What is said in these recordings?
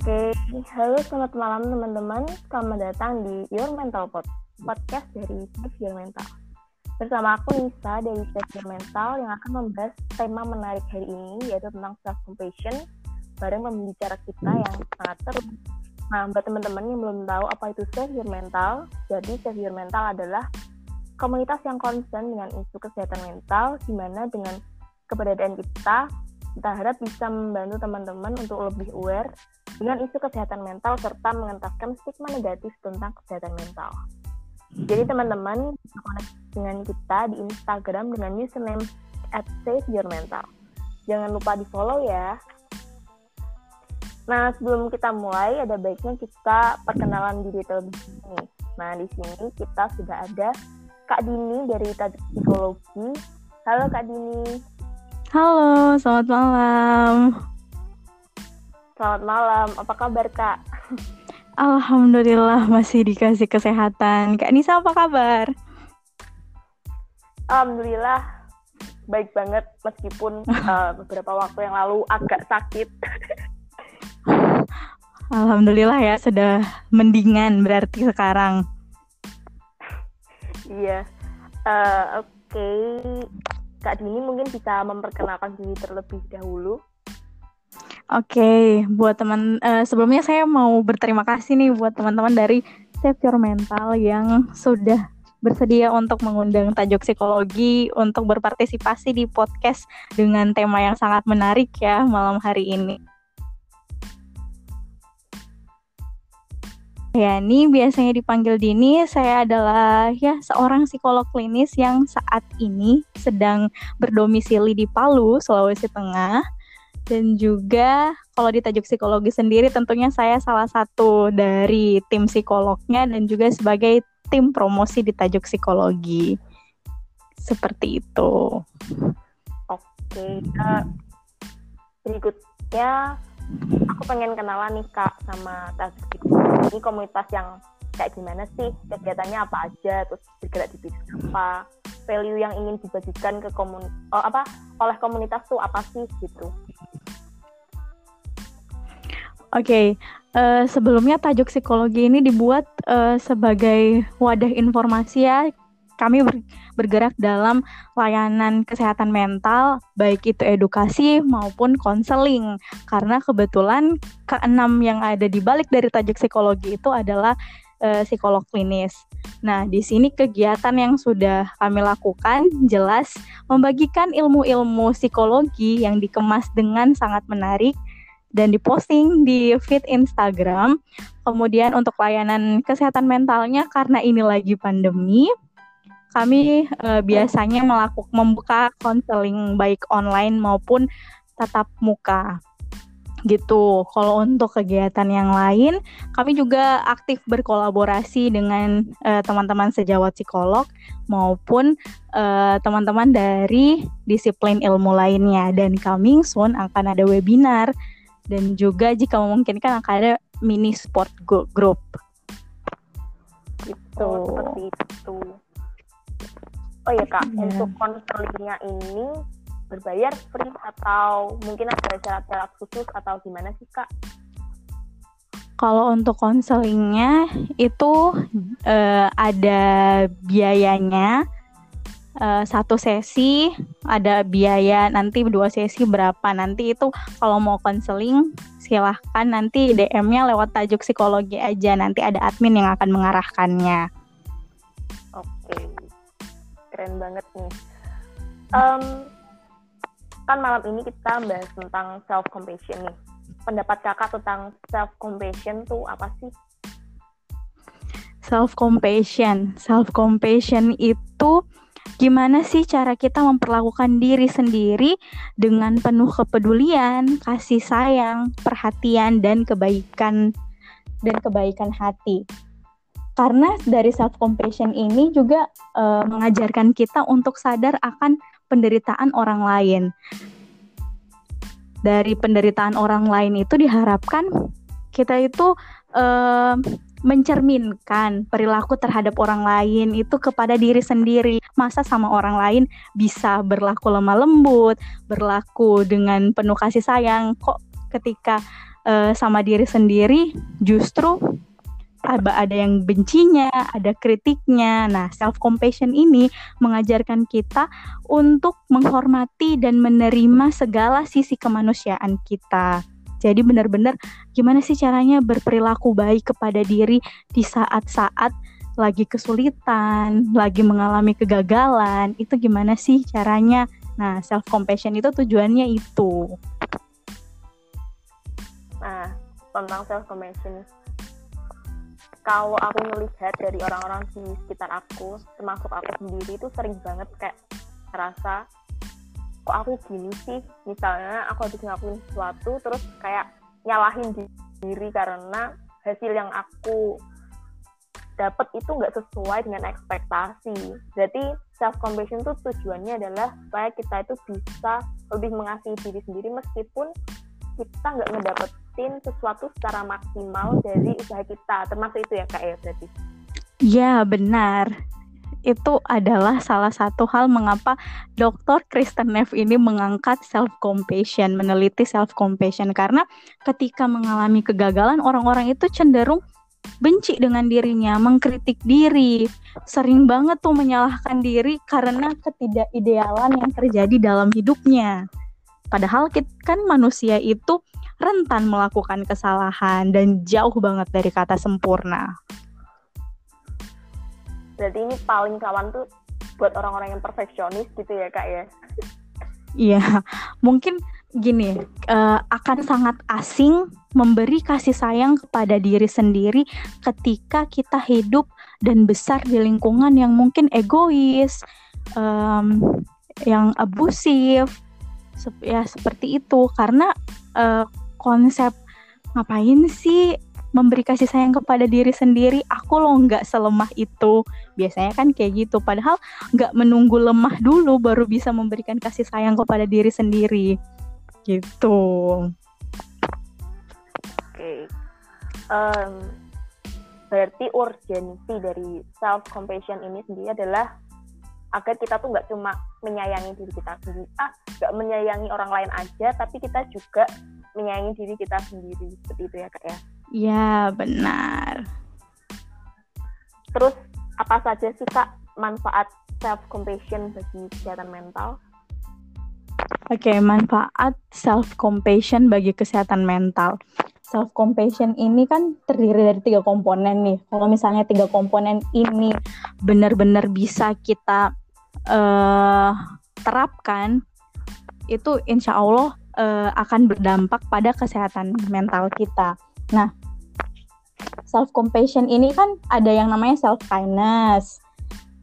Oke, halo selamat malam teman-teman. Selamat datang di Your Mental Pod, podcast dari Save Your Mental. Bersama aku Nisa dari Save Your Mental yang akan membahas tema menarik hari ini yaitu tentang self compassion bareng pembicara kita yang sangat seru. Nah, buat teman-teman yang belum tahu apa itu Save Your Mental, jadi Save Your Mental adalah komunitas yang concern dengan isu kesehatan mental, di mana dengan keberadaan kita, kita harap bisa membantu teman-teman untuk lebih aware dengan isu kesehatan mental serta mengentaskan stigma negatif tentang kesehatan mental. Jadi teman-teman bisa connect dengan kita di Instagram dengan username at Save Your Mental. Jangan lupa di follow ya. Nah sebelum kita mulai ada baiknya kita perkenalan diri terlebih dahulu. Nah di sini kita sudah ada Kak Dini dari Tajuk Psikologi. Halo Kak Dini. Halo, selamat malam. Selamat malam, apa kabar Kak? Alhamdulillah masih dikasih kesehatan. Kak Nisa apa kabar? Alhamdulillah baik banget meskipun uh, beberapa waktu yang lalu agak sakit. Alhamdulillah ya sudah mendingan berarti sekarang. Iya. Uh, Oke, okay. Kak Dini mungkin bisa memperkenalkan diri terlebih dahulu. Oke, okay, buat teman uh, sebelumnya saya mau berterima kasih nih buat teman-teman dari Save Your Mental yang sudah bersedia untuk mengundang tajuk psikologi untuk berpartisipasi di podcast dengan tema yang sangat menarik ya malam hari ini. Ya, ini biasanya dipanggil Dini. Saya adalah ya seorang psikolog klinis yang saat ini sedang berdomisili di Palu, Sulawesi Tengah dan juga kalau di tajuk psikologi sendiri tentunya saya salah satu dari tim psikolognya dan juga sebagai tim promosi di tajuk psikologi. Seperti itu. Oke, Kak. Berikutnya aku pengen kenalan nih Kak sama tajuk psikologi. Ini komunitas yang kayak gimana sih? Kegiatannya apa aja? Terus bergerak di bidang apa? Value yang ingin dibagikan ke komun oh, apa oleh komunitas tuh apa sih gitu? Oke, okay. uh, eh, sebelumnya tajuk psikologi ini dibuat uh, sebagai wadah informasi ya. Kami ber bergerak dalam layanan kesehatan mental, baik itu edukasi maupun konseling. Karena kebetulan keenam yang ada di balik dari tajuk psikologi itu adalah uh, psikolog klinis. Nah, di sini kegiatan yang sudah kami lakukan jelas membagikan ilmu-ilmu psikologi yang dikemas dengan sangat menarik dan diposting di feed Instagram. Kemudian untuk layanan kesehatan mentalnya karena ini lagi pandemi, kami uh, biasanya melakukan membuka konseling baik online maupun tatap muka gitu. Kalau untuk kegiatan yang lain, kami juga aktif berkolaborasi dengan uh, teman-teman sejawat psikolog maupun teman teman-teman dari disiplin ilmu lainnya. Dan coming soon akan ada webinar dan juga jika memungkinkan akan ada mini sport group. Gitu. Oh, seperti itu. Oh ya kak yeah. untuk konselingnya ini berbayar free atau mungkin ada syarat-syarat khusus atau gimana sih kak? Kalau untuk konselingnya itu uh, ada biayanya uh, satu sesi ada biaya nanti dua sesi berapa nanti itu kalau mau konseling silahkan nanti DM-nya lewat tajuk psikologi aja nanti ada admin yang akan mengarahkannya. Oke, keren banget nih. Um, kan malam ini kita bahas tentang self compassion nih. Pendapat kakak tentang self compassion tuh apa sih? Self compassion, self compassion itu gimana sih cara kita memperlakukan diri sendiri dengan penuh kepedulian, kasih sayang, perhatian dan kebaikan dan kebaikan hati. Karena dari self compassion ini juga uh, mengajarkan kita untuk sadar akan penderitaan orang lain. Dari penderitaan orang lain itu diharapkan kita itu uh, mencerminkan perilaku terhadap orang lain itu kepada diri sendiri. Masa sama orang lain bisa berlaku lemah lembut, berlaku dengan penuh kasih sayang, kok ketika uh, sama diri sendiri justru ada ada yang bencinya, ada kritiknya. Nah, self compassion ini mengajarkan kita untuk menghormati dan menerima segala sisi kemanusiaan kita. Jadi benar-benar gimana sih caranya berperilaku baik kepada diri di saat-saat lagi kesulitan, lagi mengalami kegagalan, itu gimana sih caranya? Nah, self compassion itu tujuannya itu. Nah, tentang self compassion kalau aku melihat dari orang-orang di sekitar aku termasuk aku sendiri itu sering banget kayak ngerasa kok aku gini sih? Misalnya aku habis ngakuin sesuatu terus kayak nyalahin diri karena hasil yang aku dapat itu nggak sesuai dengan ekspektasi. Jadi self compassion itu tujuannya adalah supaya kita itu bisa lebih mengasihi diri sendiri meskipun kita nggak ngedapetin sesuatu secara maksimal dari usaha kita. Termasuk itu ya kak ya berarti? Ya benar itu adalah salah satu hal mengapa Dr. Kristen Neff ini mengangkat self compassion, meneliti self compassion karena ketika mengalami kegagalan orang-orang itu cenderung benci dengan dirinya, mengkritik diri, sering banget tuh menyalahkan diri karena ketidakidealan yang terjadi dalam hidupnya. Padahal kita, kan manusia itu rentan melakukan kesalahan dan jauh banget dari kata sempurna. Berarti ini paling kawan tuh buat orang-orang yang perfeksionis gitu ya kak ya? Iya, mungkin gini uh, akan sangat asing memberi kasih sayang kepada diri sendiri ketika kita hidup dan besar di lingkungan yang mungkin egois, um, yang abusif, ya seperti itu karena uh, konsep ngapain sih memberi kasih sayang kepada diri sendiri aku lo nggak selemah itu. Biasanya kan kayak gitu padahal nggak menunggu lemah dulu baru bisa memberikan kasih sayang kepada diri sendiri. Gitu. Oke. Okay. um, berarti urgensi dari self compassion ini sendiri adalah agar kita tuh nggak cuma menyayangi diri kita sendiri. Ah nggak menyayangi orang lain aja tapi kita juga menyayangi diri kita sendiri. Seperti itu ya kak ya ya benar terus apa saja sih kak manfaat self compassion bagi kesehatan mental Oke, okay, manfaat self compassion bagi kesehatan mental. Self compassion ini kan terdiri dari tiga komponen nih. Kalau misalnya tiga komponen ini benar-benar bisa kita uh, terapkan itu insya Allah uh, akan berdampak pada kesehatan mental kita. Nah, self compassion ini kan ada yang namanya self kindness,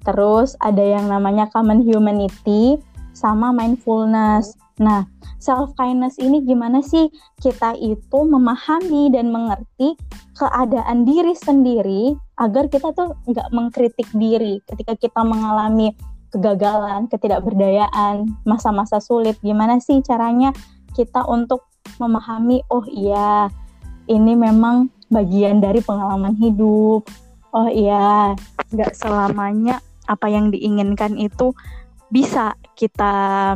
terus ada yang namanya common humanity, sama mindfulness. Nah, self kindness ini gimana sih kita itu memahami dan mengerti keadaan diri sendiri agar kita tuh nggak mengkritik diri ketika kita mengalami kegagalan, ketidakberdayaan, masa-masa sulit. Gimana sih caranya kita untuk memahami, oh iya, ini memang bagian dari pengalaman hidup. Oh iya, nggak selamanya apa yang diinginkan itu bisa kita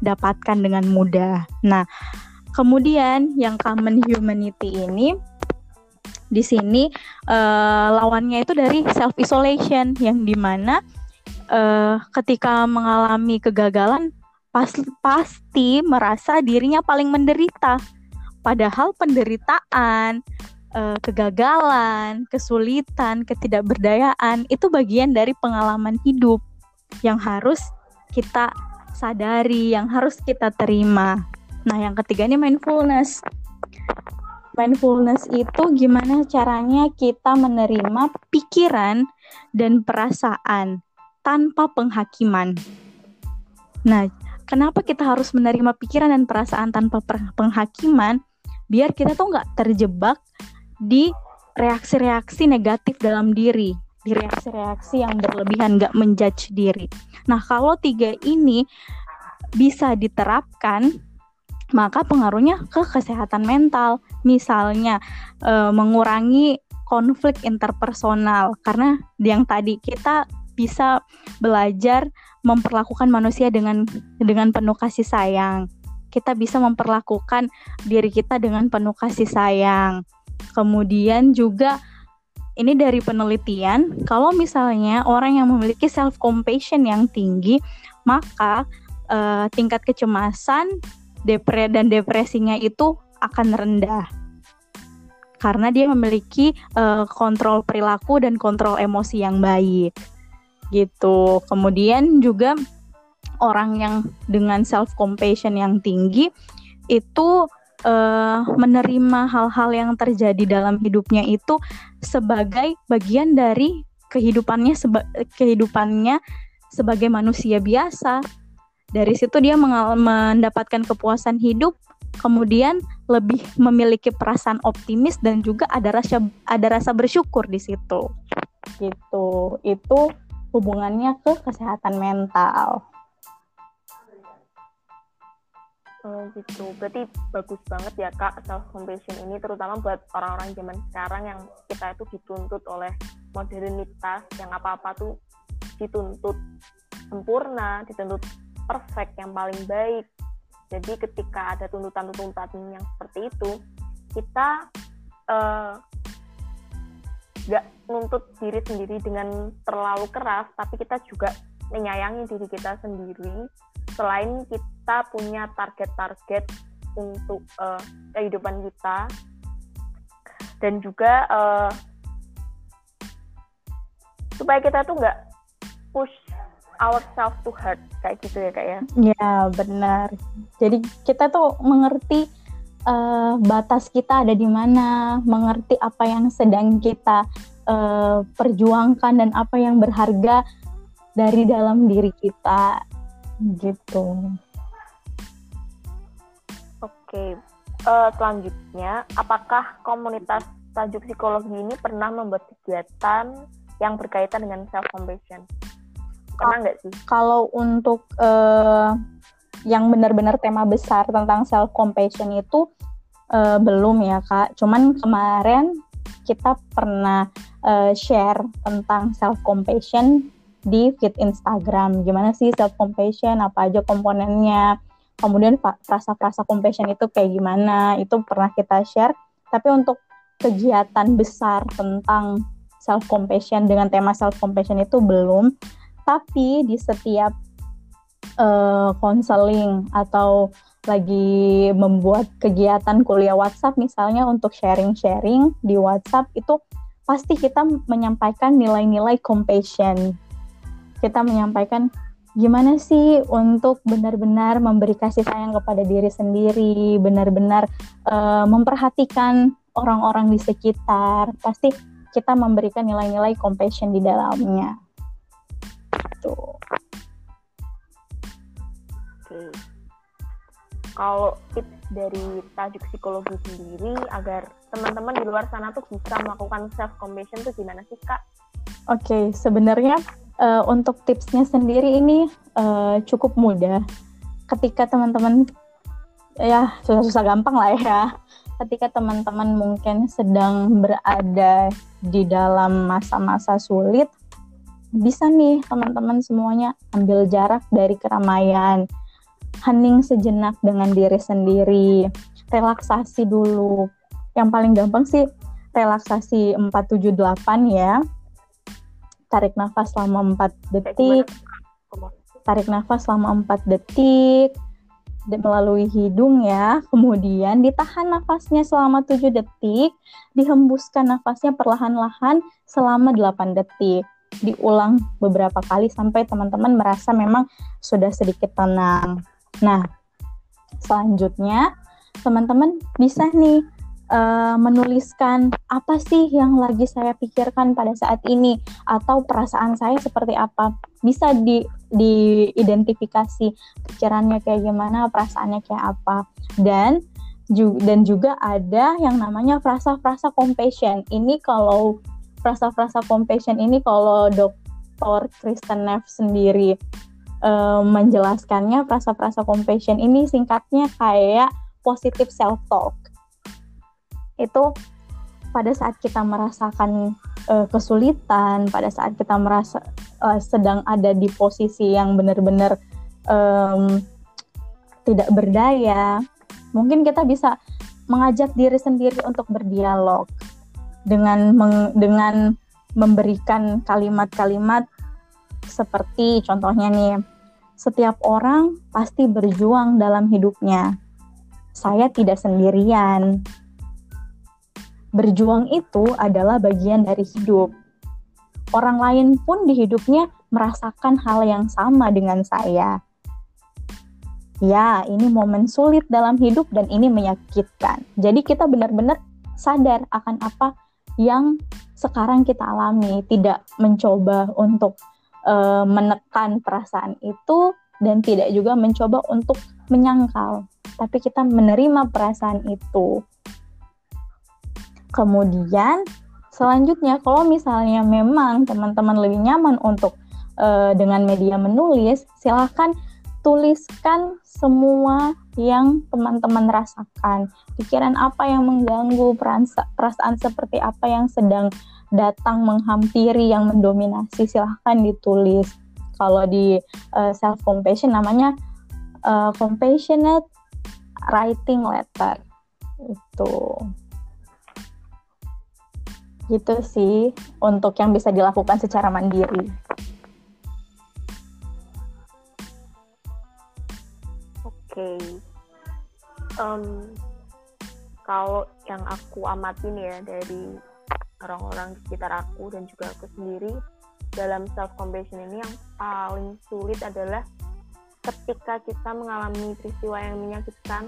dapatkan dengan mudah. Nah, kemudian yang common humanity ini di sini uh, lawannya itu dari self isolation yang di mana uh, ketika mengalami kegagalan pas, pasti merasa dirinya paling menderita. Padahal penderitaan, uh, kegagalan, kesulitan, ketidakberdayaan itu bagian dari pengalaman hidup yang harus kita sadari, yang harus kita terima. Nah, yang ketiga ini mindfulness. Mindfulness itu gimana caranya kita menerima pikiran dan perasaan tanpa penghakiman. Nah, kenapa kita harus menerima pikiran dan perasaan tanpa penghakiman? Biar kita tuh nggak terjebak di reaksi-reaksi negatif dalam diri, di reaksi-reaksi yang berlebihan, nggak menjudge diri. Nah, kalau tiga ini bisa diterapkan, maka pengaruhnya ke kesehatan mental. Misalnya, e, mengurangi konflik interpersonal, karena yang tadi kita bisa belajar memperlakukan manusia dengan dengan penuh kasih sayang. Kita bisa memperlakukan diri kita dengan penuh kasih sayang. Kemudian juga ini dari penelitian, kalau misalnya orang yang memiliki self compassion yang tinggi, maka uh, tingkat kecemasan, depre dan depresinya itu akan rendah. Karena dia memiliki uh, kontrol perilaku dan kontrol emosi yang baik. Gitu. Kemudian juga orang yang dengan self compassion yang tinggi itu uh, menerima hal-hal yang terjadi dalam hidupnya itu sebagai bagian dari kehidupannya seba kehidupannya sebagai manusia biasa. Dari situ dia mendapatkan kepuasan hidup, kemudian lebih memiliki perasaan optimis dan juga ada rasa ada rasa bersyukur di situ. Gitu. Itu hubungannya ke kesehatan mental. Oh gitu, berarti bagus banget ya kak self compassion ini terutama buat orang-orang zaman sekarang yang kita itu dituntut oleh modernitas yang apa-apa tuh dituntut sempurna, dituntut perfect yang paling baik. Jadi ketika ada tuntutan-tuntutan yang seperti itu, kita uh, nggak nuntut diri sendiri dengan terlalu keras, tapi kita juga menyayangi diri kita sendiri selain kita punya target-target untuk uh, kehidupan kita dan juga uh, supaya kita tuh nggak push ourselves to hurt kayak gitu ya kak ya? Ya benar. Jadi kita tuh mengerti uh, batas kita ada di mana, mengerti apa yang sedang kita uh, perjuangkan dan apa yang berharga dari dalam diri kita gitu. Oke, uh, selanjutnya, apakah komunitas tajuk psikologi ini pernah membuat kegiatan yang berkaitan dengan self compassion? Pernah nggak sih? Kalau untuk uh, yang benar-benar tema besar tentang self compassion itu uh, belum ya kak. Cuman kemarin kita pernah uh, share tentang self compassion di feed Instagram. Gimana sih self compassion, apa aja komponennya. Kemudian frasa-frasa compassion itu kayak gimana, itu pernah kita share. Tapi untuk kegiatan besar tentang self compassion dengan tema self compassion itu belum. Tapi di setiap konseling uh, atau lagi membuat kegiatan kuliah WhatsApp misalnya untuk sharing-sharing di WhatsApp itu pasti kita menyampaikan nilai-nilai compassion kita menyampaikan gimana sih untuk benar-benar memberi kasih sayang kepada diri sendiri, benar-benar uh, memperhatikan orang-orang di sekitar. Pasti kita memberikan nilai-nilai compassion di dalamnya. Tuh. Oke. Kalau tips dari tajuk psikologi sendiri agar teman-teman di luar sana tuh bisa melakukan self compassion tuh gimana sih kak? Oke, okay, sebenarnya uh, untuk tipsnya sendiri ini uh, cukup mudah. Ketika teman-teman ya susah-susah gampang lah ya. Ketika teman-teman mungkin sedang berada di dalam masa-masa sulit, bisa nih teman-teman semuanya ambil jarak dari keramaian, hening sejenak dengan diri sendiri, relaksasi dulu. Yang paling gampang sih relaksasi 478 ya tarik nafas selama 4 detik, tarik nafas selama 4 detik, melalui hidung ya, kemudian ditahan nafasnya selama 7 detik, dihembuskan nafasnya perlahan-lahan selama 8 detik. Diulang beberapa kali sampai teman-teman merasa memang sudah sedikit tenang. Nah, selanjutnya teman-teman bisa nih uh, menuliskan apa sih yang lagi saya pikirkan pada saat ini atau perasaan saya seperti apa. Bisa di diidentifikasi pikirannya kayak gimana perasaannya kayak apa. Dan dan juga ada yang namanya frasa-frasa compassion. Ini kalau frasa-frasa compassion ini kalau dokter Kristen Neff sendiri uh, menjelaskannya frasa-frasa compassion ini singkatnya kayak positive self talk itu pada saat kita merasakan uh, kesulitan, pada saat kita merasa uh, sedang ada di posisi yang benar-benar um, tidak berdaya, mungkin kita bisa mengajak diri sendiri untuk berdialog dengan meng, dengan memberikan kalimat-kalimat seperti contohnya nih, setiap orang pasti berjuang dalam hidupnya. Saya tidak sendirian. Berjuang itu adalah bagian dari hidup. Orang lain pun di hidupnya merasakan hal yang sama dengan saya. Ya, ini momen sulit dalam hidup dan ini menyakitkan. Jadi kita benar-benar sadar akan apa yang sekarang kita alami, tidak mencoba untuk uh, menekan perasaan itu dan tidak juga mencoba untuk menyangkal, tapi kita menerima perasaan itu. Kemudian selanjutnya kalau misalnya memang teman-teman lebih nyaman untuk uh, dengan media menulis, silahkan tuliskan semua yang teman-teman rasakan. Pikiran apa yang mengganggu, perasaan seperti apa yang sedang datang menghampiri, yang mendominasi, silahkan ditulis. Kalau di uh, self compassion namanya uh, compassionate writing letter. Itu. Gitu sih untuk yang bisa dilakukan secara mandiri. okay. um, kalau yang aku amatin ya dari orang-orang di sekitar aku dan juga aku sendiri dalam self compassion ini yang paling sulit adalah ketika kita mengalami peristiwa yang menyakitkan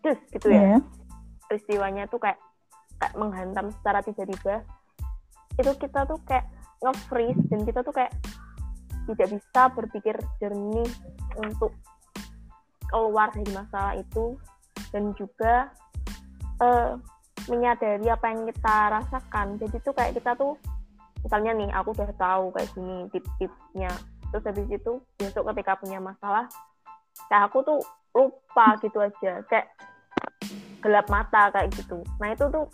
terus gitu ya yeah. peristiwanya tuh kayak menghantam secara tiba-tiba itu kita tuh kayak nge-freeze dan kita tuh kayak tidak bisa berpikir jernih untuk keluar dari masalah itu dan juga uh, menyadari apa yang kita rasakan. Jadi tuh kayak kita tuh misalnya nih aku udah tahu kayak gini tip-tipnya. Terus habis itu besok ketika punya masalah kayak aku tuh lupa gitu aja kayak gelap mata kayak gitu. Nah itu tuh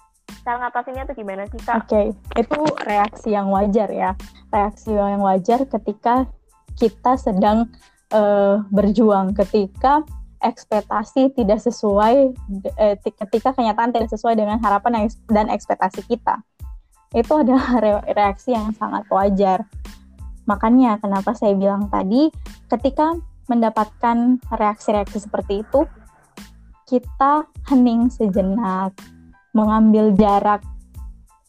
cara ngatasinnya tuh gimana sih kak? Oke, okay. itu reaksi yang wajar ya, reaksi yang wajar ketika kita sedang uh, berjuang ketika ekspektasi tidak sesuai eh, ketika kenyataan tidak sesuai dengan harapan dan ekspektasi kita. Itu adalah reaksi yang sangat wajar. Makanya kenapa saya bilang tadi ketika mendapatkan reaksi-reaksi seperti itu kita hening sejenak, mengambil jarak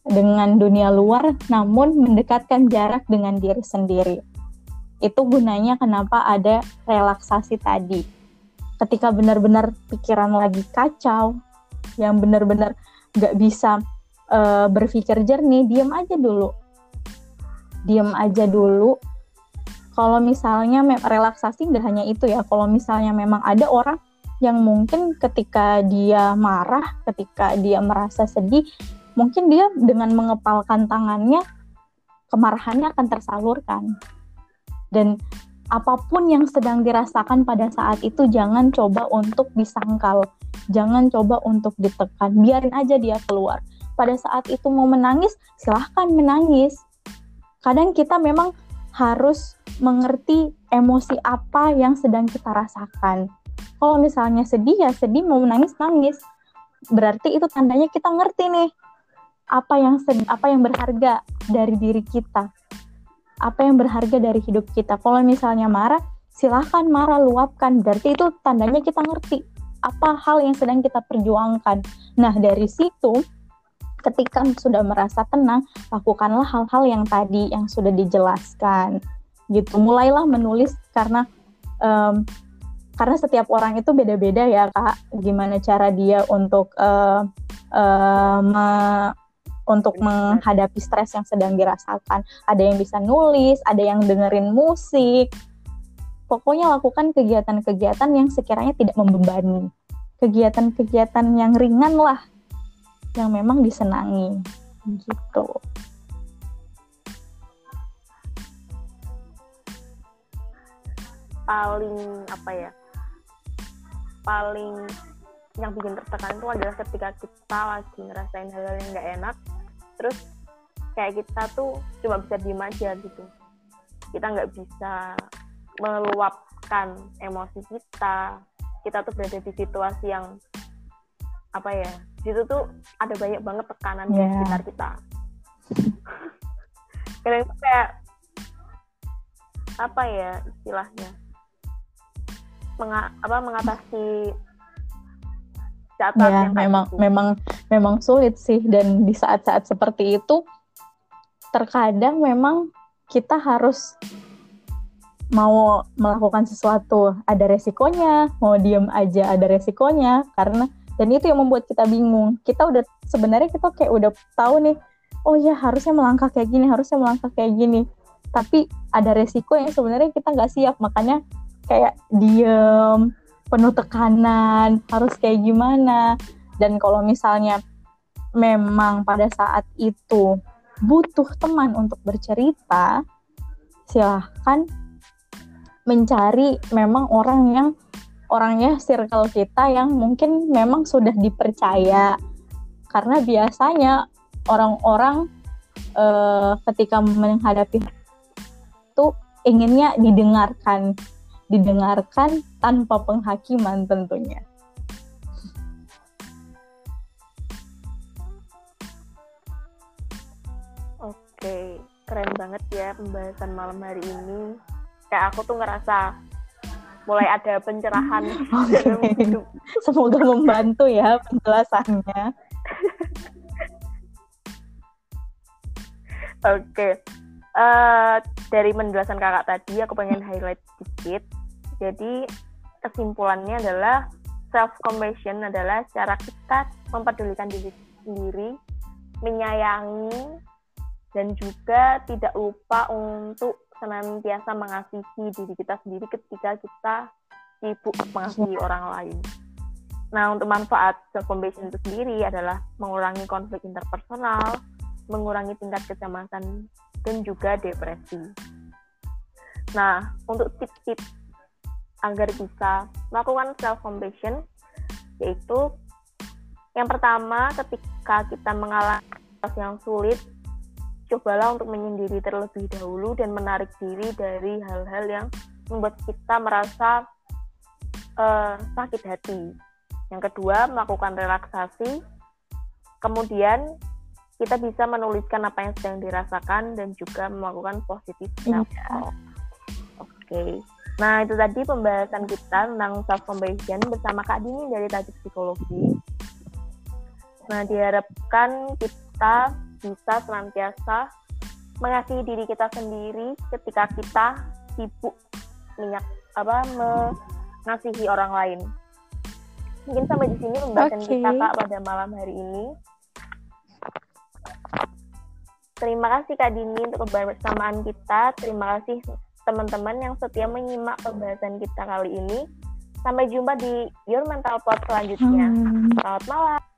dengan dunia luar namun mendekatkan jarak dengan diri sendiri itu gunanya kenapa ada relaksasi tadi. Ketika benar-benar pikiran lagi kacau, yang benar-benar nggak bisa uh, berpikir jernih, diam aja dulu. Diam aja dulu. Kalau misalnya relaksasi nggak hanya itu ya, kalau misalnya memang ada orang yang mungkin ketika dia marah, ketika dia merasa sedih, mungkin dia dengan mengepalkan tangannya, kemarahannya akan tersalurkan. Dan apa pun yang sedang dirasakan pada saat itu jangan coba untuk disangkal. Jangan coba untuk ditekan. Biarin aja dia keluar. Pada saat itu mau menangis silahkan menangis. Kadang kita memang harus mengerti emosi apa yang sedang kita rasakan kalau misalnya sedih ya sedih mau menangis nangis berarti itu tandanya kita ngerti nih apa yang apa yang berharga dari diri kita apa yang berharga dari hidup kita. Kalau misalnya marah, silahkan marah, luapkan. Berarti itu tandanya kita ngerti apa hal yang sedang kita perjuangkan. Nah, dari situ, ketika sudah merasa tenang, lakukanlah hal-hal yang tadi yang sudah dijelaskan. Gitu, mulailah menulis karena um, karena setiap orang itu beda-beda ya kak. Gimana cara dia untuk uh, uh, untuk menghadapi stres yang sedang dirasakan. Ada yang bisa nulis, ada yang dengerin musik. Pokoknya lakukan kegiatan-kegiatan yang sekiranya tidak membebani. Kegiatan-kegiatan yang ringan lah, yang memang disenangi. Gitu. Paling apa ya? Paling yang bikin tertekan itu adalah ketika kita lagi ngerasain hal-hal yang nggak enak terus kayak kita tuh cuma bisa diem aja gitu kita nggak bisa meluapkan emosi kita kita tuh berada di situasi yang apa ya situ tuh ada banyak banget tekanan yeah. di iya. sekitar kita kadang itu kayak apa ya istilahnya Menga apa mengatasi catat ya, yang memang itu. memang memang sulit sih. Dan di saat-saat seperti itu terkadang memang kita harus mau melakukan sesuatu. Ada resikonya mau diem aja ada resikonya. Karena dan itu yang membuat kita bingung. Kita udah sebenarnya kita kayak udah tahu nih oh ya harusnya melangkah kayak gini harusnya melangkah kayak gini. Tapi ada resiko yang sebenarnya kita nggak siap. Makanya kayak diem penuh tekanan harus kayak gimana. Dan kalau misalnya memang pada saat itu butuh teman untuk bercerita silahkan mencari memang orang yang orangnya circle kita yang mungkin memang sudah dipercaya. Karena biasanya orang-orang uh, ketika menghadapi itu inginnya didengarkan didengarkan tanpa penghakiman tentunya. Oke, keren banget ya pembahasan malam hari ini. Kayak aku tuh ngerasa mulai ada pencerahan okay. Semoga membantu ya penjelasannya. Oke, okay. uh, dari penjelasan kakak tadi aku pengen highlight sedikit. Jadi kesimpulannya adalah self compassion adalah cara kita mempedulikan diri sendiri, menyayangi dan juga tidak lupa untuk senantiasa mengasihi diri kita sendiri ketika kita sibuk mengasihi orang lain. Nah, untuk manfaat self compassion itu sendiri adalah mengurangi konflik interpersonal, mengurangi tingkat kecemasan dan juga depresi. Nah, untuk tips-tips agar bisa melakukan self compassion yaitu yang pertama ketika kita mengalami yang sulit cobalah untuk menyendiri terlebih dahulu dan menarik diri dari hal-hal yang membuat kita merasa uh, sakit hati. Yang kedua, melakukan relaksasi. Kemudian kita bisa menuliskan apa yang sedang dirasakan dan juga melakukan positif self talk. Oke. Okay. Nah, itu tadi pembahasan kita tentang self compassion bersama Kak Dini dari Tajuk Psikologi. Nah, diharapkan kita bisa senantiasa mengasihi diri kita sendiri ketika kita sibuk minyak apa mengasihi orang lain. Mungkin sampai di sini pembahasan okay. kita Kak pada malam hari ini. Terima kasih Kak Dini untuk kebersamaan kita. Terima kasih teman-teman yang setia menyimak pembahasan kita kali ini. Sampai jumpa di Your Mental Pod selanjutnya. Hmm. Selamat malam.